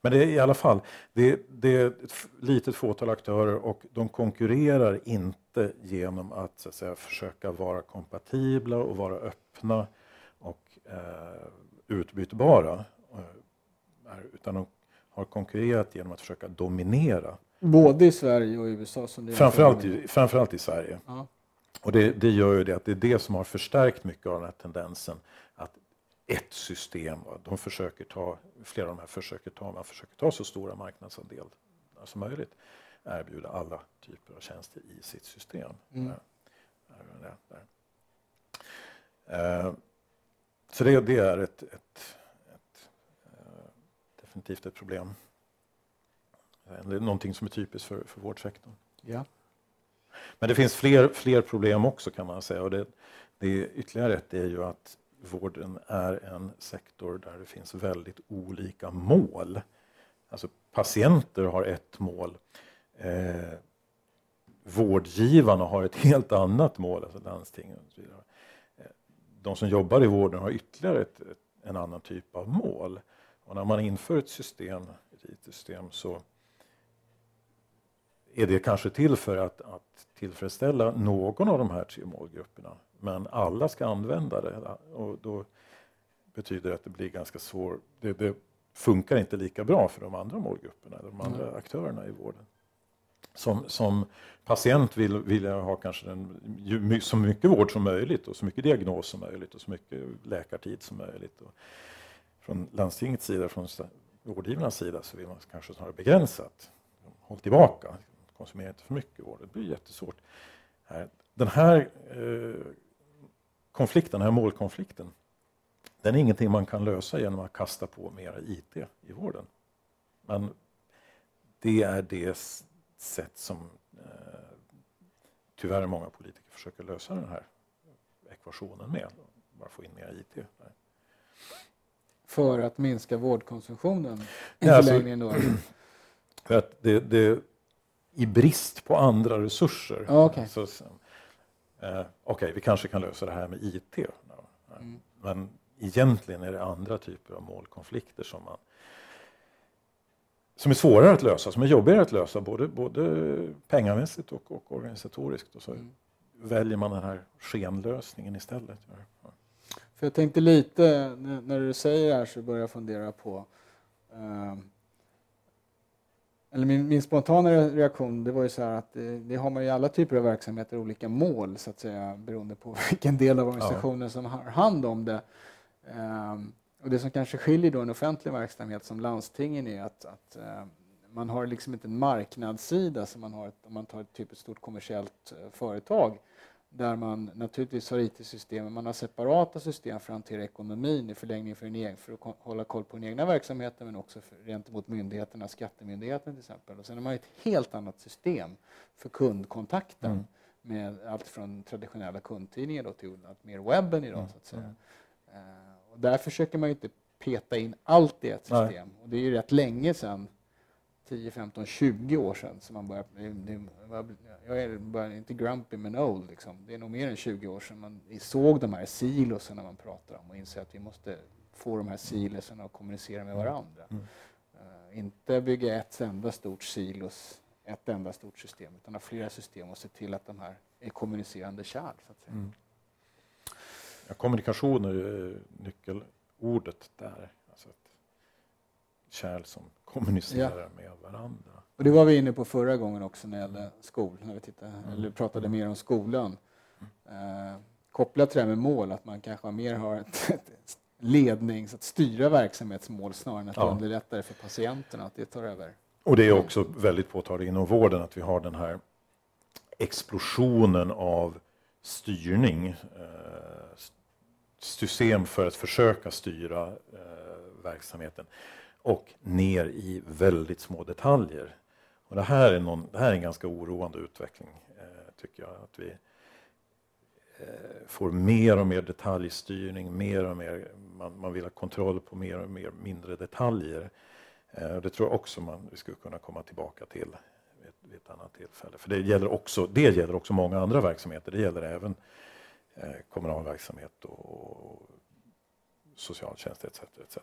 Men det är i alla fall det, det, är ett litet fåtal aktörer och de konkurrerar inte genom att, så att säga, försöka vara kompatibla och vara öppna och eh, utbytbara. Eh, utan de har konkurrerat genom att försöka dominera. Både i Sverige och i USA? Som det framförallt, i, framförallt i Sverige. Ja. Och det, det, gör ju det att det är det som har förstärkt mycket av den här tendensen att ett system, de försöker ta, flera av de här försöker ta, man försöker ta så stora marknadsandel som möjligt, erbjuda alla typer av tjänster i sitt system. Mm. Där, där, där. Uh, så det, det är ett, ett, ett definitivt ett problem. Det är någonting som är typiskt för, för vårdsektorn. Ja. Men det finns fler, fler problem också kan man säga. Och det, det är ytterligare ett är ju att vården är en sektor där det finns väldigt olika mål. Alltså patienter har ett mål, eh, vårdgivarna har ett helt annat mål, alltså landstingen och så vidare. Eh, de som jobbar i vården har ytterligare ett, ett, en annan typ av mål. Och när man inför ett system, ett IT-system så är det kanske till för att, att tillfredsställa någon av de här tre målgrupperna. Men alla ska använda det och då betyder det att det blir ganska svårt. Det, det, funkar inte lika bra för de andra målgrupperna, de andra mm. aktörerna i vården. Som, som patient vill, vill jag ha kanske den, så mycket vård som möjligt och så mycket diagnos som möjligt och så mycket läkartid som möjligt. Och från landstingets sida, från vårdgivarnas sida så vill man kanske snarare begränsat. Håll tillbaka, konsumera inte för mycket vård. Det blir jättesvårt. Den här eh, konflikten, den här målkonflikten, den är ingenting man kan lösa genom att kasta på mer IT i vården. Men det är det sätt som eh, tyvärr många politiker försöker lösa den här ekvationen med. Bara få in mer IT. Där. För att minska vårdkonsumtionen i ja, förlängningen att det, det, i brist på andra resurser. Ah, okay. eh, Okej, okay, vi kanske kan lösa det här med IT. Mm. Men egentligen är det andra typer av målkonflikter som man som är svårare att lösa, som är jobbigare att lösa både, både pengamässigt och, och organisatoriskt. Och så mm. väljer man den här skenlösningen istället. För jag tänkte lite, när, när, du säger det här så börjar jag fundera på eh, eller min, min, spontana reaktion det var ju så här att det, det, har man i alla typer av verksamheter olika mål så att säga beroende på vilken del av organisationen ja. som har hand om det. Um, och det som kanske skiljer då en offentlig verksamhet som landstingen är att, att uh, man har liksom inte en marknadssida som man har ett, om man tar ett typiskt stort kommersiellt uh, företag där man naturligtvis har IT-system, man har separata system för att hantera ekonomin i förlängningen för, egen, för att hålla koll på den egna verksamheten men också för, gentemot myndigheterna, skattemyndigheten till exempel. Och sen har man ett helt annat system för kundkontakten mm. med allt från traditionella kundtidningar då till allt mer webben idag. Mm. Så att säga. Mm. Uh, och där försöker man inte peta in allt i ett system. Nej. Och det är ju rätt länge sedan 10, 15, 20 år sedan som man började, jag är bara inte grumpy men old liksom. Det är nog mer än 20 år sedan man såg de här siloserna man pratar om och inser att vi måste få de här siloserna att kommunicera med varandra. Mm. Uh, inte bygga ett enda stort silos, ett enda stort system, utan ha flera system och se till att de här är kommunicerande kärl. Så att säga. Mm. Ja, kommunikation är nyckelordet där. Kärl som kommunicerar ja. med varandra. Och det var vi inne på förra gången också när det gällde skol, när vi tittade, mm. eller pratade mer om skolan. Eh, kopplat till det här med mål, att man kanske mer har ett, ett lednings, att styra verksamhetsmål snarare än att ja. underlätta det för patienterna, att det tar över. Och det är också väldigt påtagligt inom vården att vi har den här explosionen av styrning, eh, system för att försöka styra eh, verksamheten och ner i väldigt små detaljer. Och det, här är någon, det här är en ganska oroande utveckling, eh, tycker jag. Att vi eh, får mer och mer detaljstyrning, mer och mer, man, man, vill ha kontroll på mer och mer mindre detaljer. Eh, det tror jag också man, vi skulle kunna komma tillbaka till vid, vid ett annat tillfälle. För det gäller, också, det gäller också många andra verksamheter. Det gäller även eh, kommunal verksamhet och, och socialtjänst etc. etc.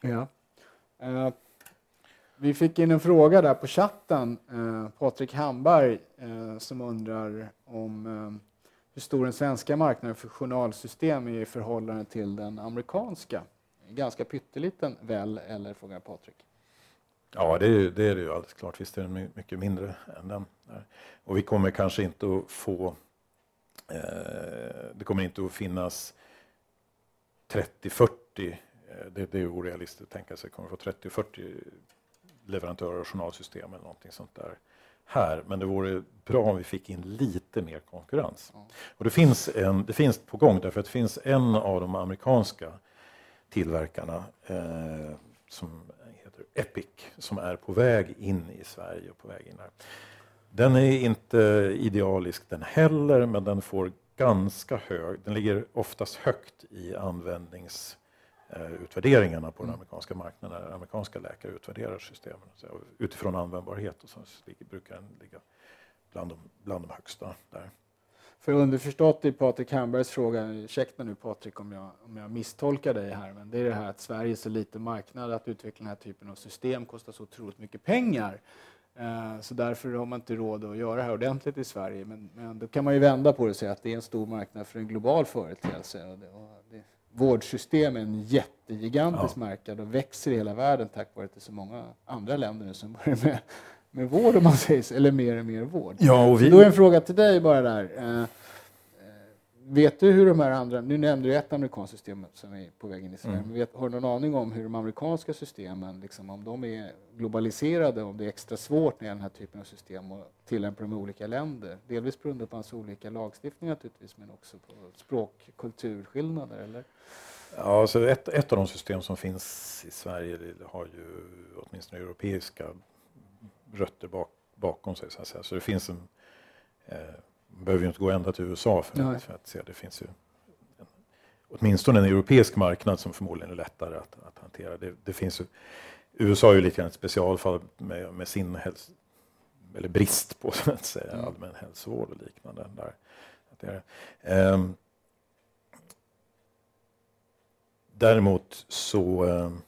Ja. Eh, vi fick in en fråga där på chatten, eh, Patrik Hamberg, eh, som undrar om hur stor den svenska marknaden för journalsystem är i förhållande till den amerikanska. Ganska pytteliten väl, eller frågar Patrik? Ja, det är, det är det ju alldeles klart. Visst är den mycket mindre än den. Och vi kommer kanske inte att få... Eh, det kommer inte att finnas 30-40 det, det är orealistiskt att tänka sig kommer få 30-40 leverantörer av journalsystem eller någonting sånt där här. Men det vore bra om vi fick in lite mer konkurrens. Och det finns, en, det finns på gång därför att det finns en av de amerikanska tillverkarna eh, som heter Epic som är på väg in i Sverige och på väg in här. Den är inte idealisk den heller men den får ganska hög, den ligger oftast högt i användnings eh, utvärderingarna på den amerikanska marknaden när amerikanska läkare utvärderar systemen. Utifrån användbarhet och så brukar den ligga bland de, bland de högsta där. För underförstått i Patrik Hambergs fråga, ursäkta nu Patrik om jag, om jag misstolkar dig här, men det är det här att Sverige är så liten marknad att utveckla den här typen av system kostar så otroligt mycket pengar. Eh, så därför har man inte råd att göra det här ordentligt i Sverige. Men, men då kan man ju vända på det och säga att det är en stor marknad för en global företeelse. Och det, och det, vårdsystem är en jättegigantisk ja. marknad och växer i hela världen tack vare att det är så många andra länder nu som börjar med med vård om man säger så, eller mer och mer vård. Ja, och vi... Då är en fråga till dig bara där. Vet du hur de här andra, nu nämnde du ett amerikanskt system som är på väg in i Sverige, mm. men vet, har du någon aning om hur de amerikanska systemen, liksom, om de är globaliserade, om det är extra svårt med den här typen av system att tillämpa dem i olika länder? Delvis på hans olika lagstiftningar naturligtvis, men också på språk kulturskillnader, eller? Ja, alltså ett, ett av de system som finns i Sverige har ju åtminstone europeiska rötter bak, bakom sig. Så, att så det finns en... Eh, behöver ju inte gå ända till USA för, att, för att se. Det finns ju en, åtminstone en europeisk marknad som förmodligen är lättare att, att hantera. Det, det finns ju, USA är ju lite grann ett specialfall med, med sin häls, eller brist på så att säga, mm. allmän hälsovård och liknande. Där. Att det är, um, däremot så um,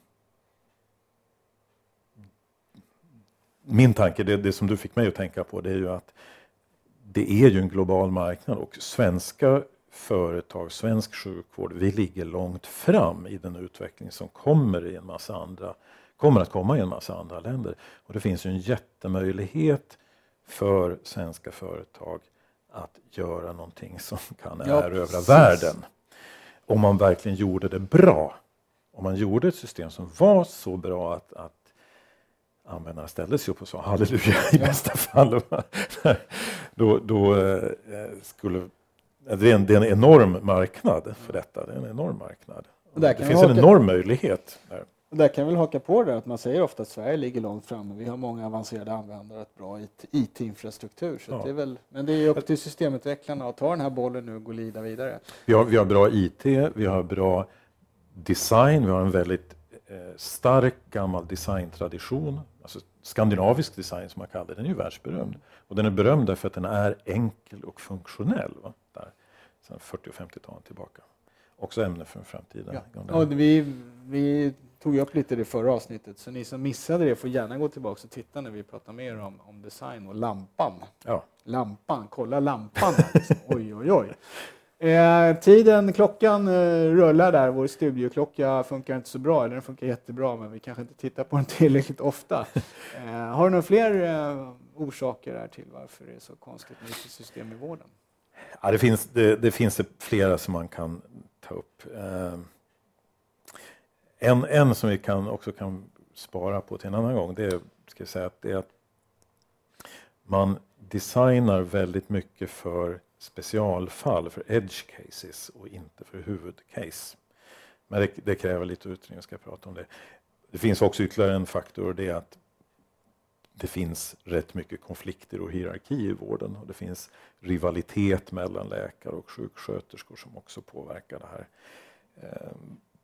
min tanke, det, det som du fick mig att tänka på, det är ju att det är ju en global marknad och svenska företag, svensk sjukvård, vi ligger långt fram i den utveckling som kommer i en massa andra, kommer att komma i en massa andra länder. Och det finns ju en jättemöjlighet för svenska företag att göra någonting som kan ja, erövra precis. världen. Om man verkligen gjorde det bra. Om man gjorde ett system som var så bra att, att användarna ställde sig upp och sa halleluja i bästa fall. då, då eh, skulle, det, är en, det är en enorm marknad för detta. Det är en enorm marknad. det finns en enorm möjlighet. Där. Där kan väl haka på det att man säger ofta att Sverige ligger långt framme. Vi har många avancerade användare och ett bra IT-infrastruktur. Ja. Det är väl, men det är upp till systemutvecklarna att ta den här bollen nu och gå lida vidare. Vi har, vi har bra IT, vi har bra design, vi har en väldigt eh, stark gammal designtradition skandinavisk design som man kallar det, den är ju världsberömd. Och den är berömd därför att den är enkel och funktionell. Va? Där, sedan 40 och 50-talen tillbaka. Också ämne för framtiden. Ja. Och vi, vi tog upp lite i det förra avsnittet, så ni som missade det får gärna gå tillbaka och titta när vi pratar mer om, om design och lampan. Ja. Lampan, kolla lampan! Liksom. oj, oj, oj. Eh, tiden, klockan eh, rullar där. Vår studioklocka funkar inte så bra, eller den funkar jättebra, men vi kanske inte tittar på den tillräckligt ofta. Eh, har du några fler eh, orsaker här till varför det är så konstigt med system i vården? Ja, det, finns, det, det finns flera som man kan ta upp. Eh, en, en som vi kan, också kan spara på till en annan gång, det är, ska jag säga, att det är att man designar väldigt mycket för specialfall för edge cases och inte för huvudcase. Men det, det kräver lite utredning, jag ska prata om det. Det finns också ytterligare en faktor och det är att det finns rätt mycket konflikter och hierarki i vården och det finns rivalitet mellan läkare och sjuksköterskor som också påverkar det här. Eh,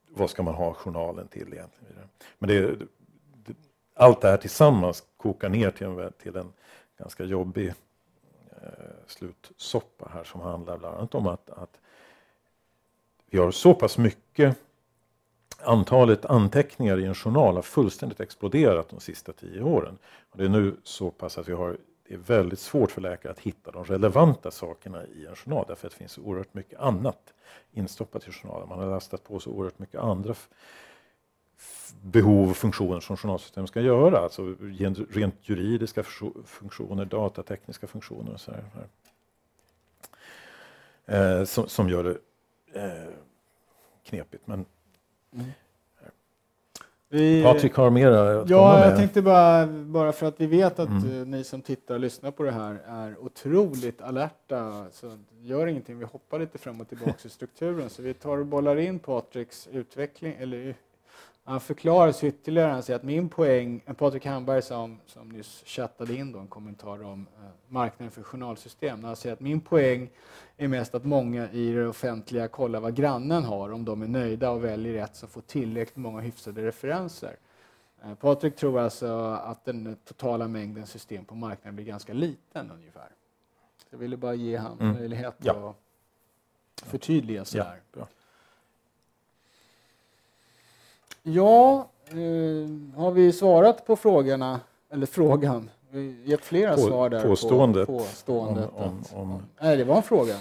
vad ska man ha journalen till egentligen? Men det, det, allt det här tillsammans kokar ner till en, till en ganska jobbig slutsoppa här som handlar bland annat om att, att vi har så pass mycket Antalet anteckningar i en journal har fullständigt exploderat de sista tio åren. Och det är nu så pass att vi har, det är väldigt svårt för läkare att hitta de relevanta sakerna i en journal därför att det finns oerhört mycket annat instoppat i journalen. Man har lastat på så oerhört mycket andra behov och funktioner som journalsystem ska göra. Alltså rent juridiska funktioner, datatekniska funktioner och så här. Eh, som, som, gör det eh, knepigt. Men, mm. Vi, Patrik har mer att Ja, med. jag tänkte bara, bara för att vi vet att mm. Eh, ni som tittar och lyssnar på det här är otroligt alerta. Så gör ingenting, vi hoppar lite fram och tillbaka i strukturen. Så vi tar och bollar in Patriks utveckling, eller Han förklarar sig ytterligare. Han säger att min poäng, Patrik Hamberg som, som nyss chattade in då en kommentar om eh, marknaden för journalsystem. Han säger att min poäng är mest att många i det offentliga kollar vad grannen har, om de är nöjda och väljer rätt som får tillräckligt många hyfsade referenser. Eh, Patrik tror alltså att den totala mängden system på marknaden blir ganska liten ungefär. Jag ville bara ge han mm. möjlighet ja. att förtydliga sig ja. Här. Ja, eh, har vi svarat på frågorna, eller frågan? Vi gett flera på, svar där. Påståendet. På, påståendet om, om, om, nej, det var en fråga.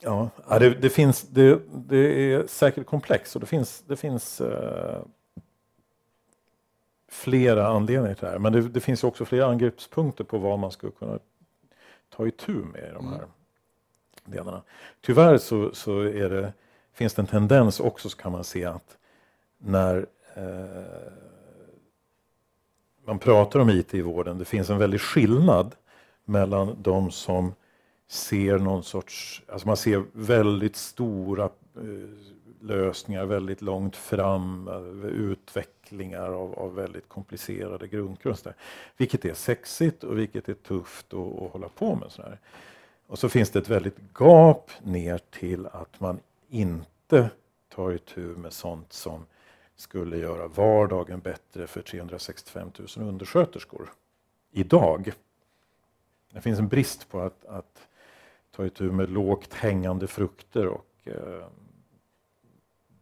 Ja, det, det finns, det, det, är säkert komplext och det finns, det finns uh, flera anledningar till det här. Men det, det, finns också flera angreppspunkter på vad man skulle kunna ta itu med i de här mm. delarna. Tyvärr så, så är det, finns det en tendens också så kan man se att när eh, man pratar om IT i vården, det finns en väldig skillnad mellan de som ser någon sorts, alltså man ser väldigt stora eh, lösningar väldigt långt fram, eh, utvecklingar av, av väldigt komplicerade grundkurser. Vilket är sexigt och vilket är tufft att, att hålla på med. Sådär. Och så finns det ett väldigt gap ner till att man inte tar itu med sånt som skulle göra vardagen bättre för 365 000 undersköterskor idag. Det finns en brist på att, att ta itu med lågt hängande frukter och eh,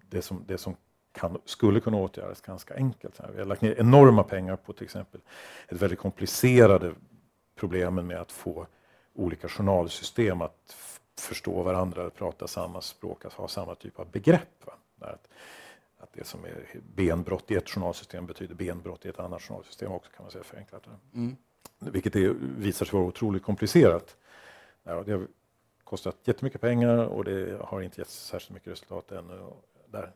det som, det som kan, skulle kunna åtgärdas ganska enkelt. Vi har lagt ner enorma pengar på till exempel ett väldigt komplicerade problemen med att få olika journalsystem att förstå varandra, prata samma språk, att ha samma typ av begrepp. Att, att det som är benbrott i ett journalsystem betyder benbrott i ett annat journalsystem också kan man säga förenklat. Mm. Vilket är, visar sig vara otroligt komplicerat. Ja, det har kostat jättemycket pengar och det har inte gett särskilt mycket resultat ännu. Där.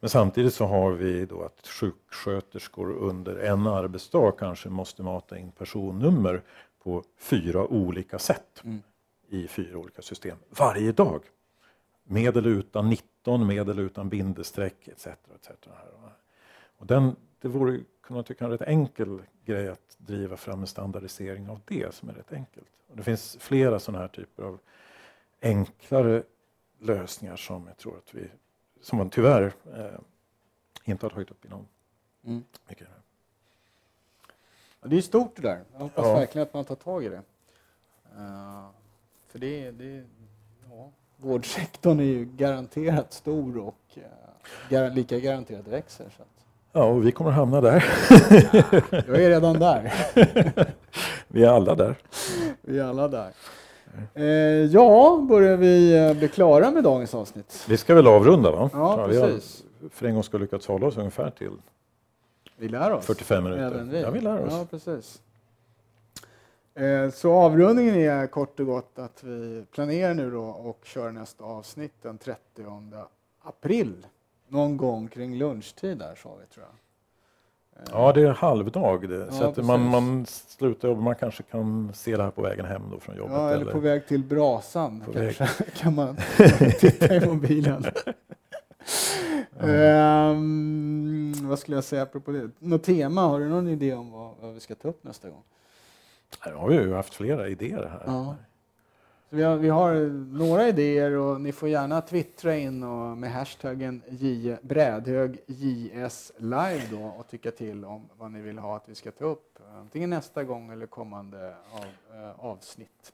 Men samtidigt så har vi då att sjuksköterskor under en arbetsdag kanske måste mata in personnummer på fyra olika sätt mm. i fyra olika system varje dag. Med eller utan 90 med eller utan bindestreck etc. etc. Och den, det vore kunna tycka en rätt enkel grej att driva fram en standardisering av det som är rätt enkelt. Och det finns flera sådana här typer av enklare lösningar som jag tror att vi, som man tyvärr eh, inte har tagit upp i någon. Mm. Mycket. Det är stort det där. Jag hoppas ja. verkligen att man tar tag i det. Uh, för det, det, vårdsektorn är ju garanterat stor och gar lika garanterat växer. Så att. Ja, och vi kommer hamna där. ja, jag är redan där. vi är alla där. Vi är alla där. Eh, ja, börjar vi eh, bli klara med dagens avsnitt? Vi ska väl avrunda va? Ja, precis. Vi har för en gång ska lyckats hålla oss ungefär till vi lär oss. 45 minuter. Även vi. Ja, vi lär oss. Ja, precis. Eh, så avrundningen är kort och gott att vi planerar nu då och kör nästa avsnitt den 30 april. Någon gång kring lunchtid där sa vi tror jag. Ja, det är halvdag. Det. så att man, man slutar jobba, man kanske kan se det här på vägen hem då från jobbet. Ja, eller, eller på väg till brasan kanske kan man titta i mobilen. um, vad skulle jag säga apropå det? Något tema? Har du någon idé om vad, vad vi ska ta upp nästa gång? Ja, har vi ju haft flera idéer här. Ja. Så vi, har, vi har några idéer och ni får gärna twittra in och med hashtaggen J, brädhög JS live då och tycka till om vad ni vill ha att vi ska ta upp. Antingen nästa gång eller kommande av, äh, avsnitt.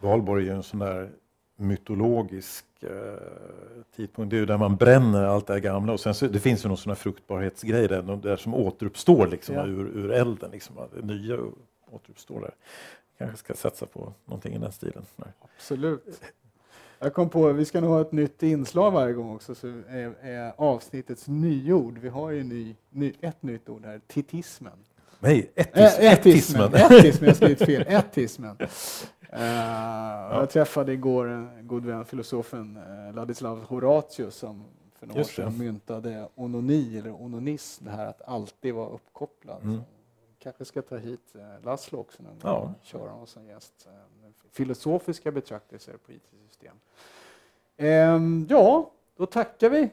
Valborg är ju en sån där mytologisk eh, tidpunkt. Det är ju där man bränner allt det gamla och sen så, det finns ju någon sån här fruktbarhetsgrej där, där som återuppstår liksom ja. ur, ur elden. Liksom, nya återuppstår där kanske ska satsa på någonting i den stilen. Nej. Absolut. Jag kom på vi ska nog ha ett nytt inslag varje gång också, så är, är avsnittets nyord. Vi har ju ny, ny, ett nytt ord här, titismen. Nej, ettis, äh, ettismen. Ettismen, jag skrivit fel. Ettismen. Uh, ja. Jag träffade igår en god vän, filosofen uh, Ladislav Horatius som för några år sedan myntade ononi eller ononism, det här att alltid vara uppkopplad. Mm kanske ska ta hit eh, Laszlo också någon ja. gång köra honom som gäst. Eh, filosofiska betraktelser på IT-system. Ehm, ja, då tackar vi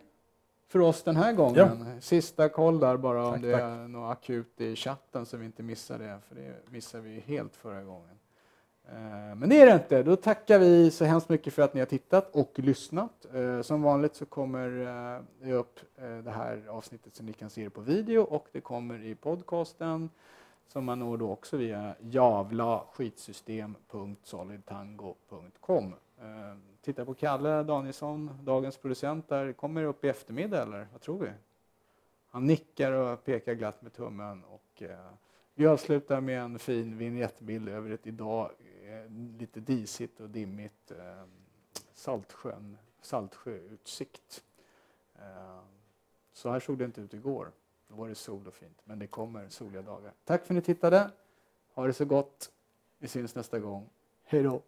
för oss den här gången. Ja. Sista koll där bara om Tack, det tack. är något akut i chatten så vi inte missar det, för det missade vi helt förra gången. Eh, Men det är det inte. Då tackar vi så hemskt mycket för att ni har tittat och lyssnat. Eh, Som vanligt så kommer det upp det här avsnittet så ni kan se det på video och det kommer i podcasten som man når då också via javlaskitsystem.solidtango.com. Eh, Titta på Kalle Danielsson, dagens producent där. Kommer upp i eftermiddag eller vad tror vi? Han nickar och pekar glatt med tummen och eh, vi avslutar med en fin vignettbild över ett idag eh, lite disigt och dimmigt eh, Saltsjön, Saltsjöutsikt. Eh, så här såg det inte ut igår. Då var det sol och fint, men det kommer soliga dagar. Tack för att ni tittade. Ha det så gott. Vi syns nästa gång. Hej då!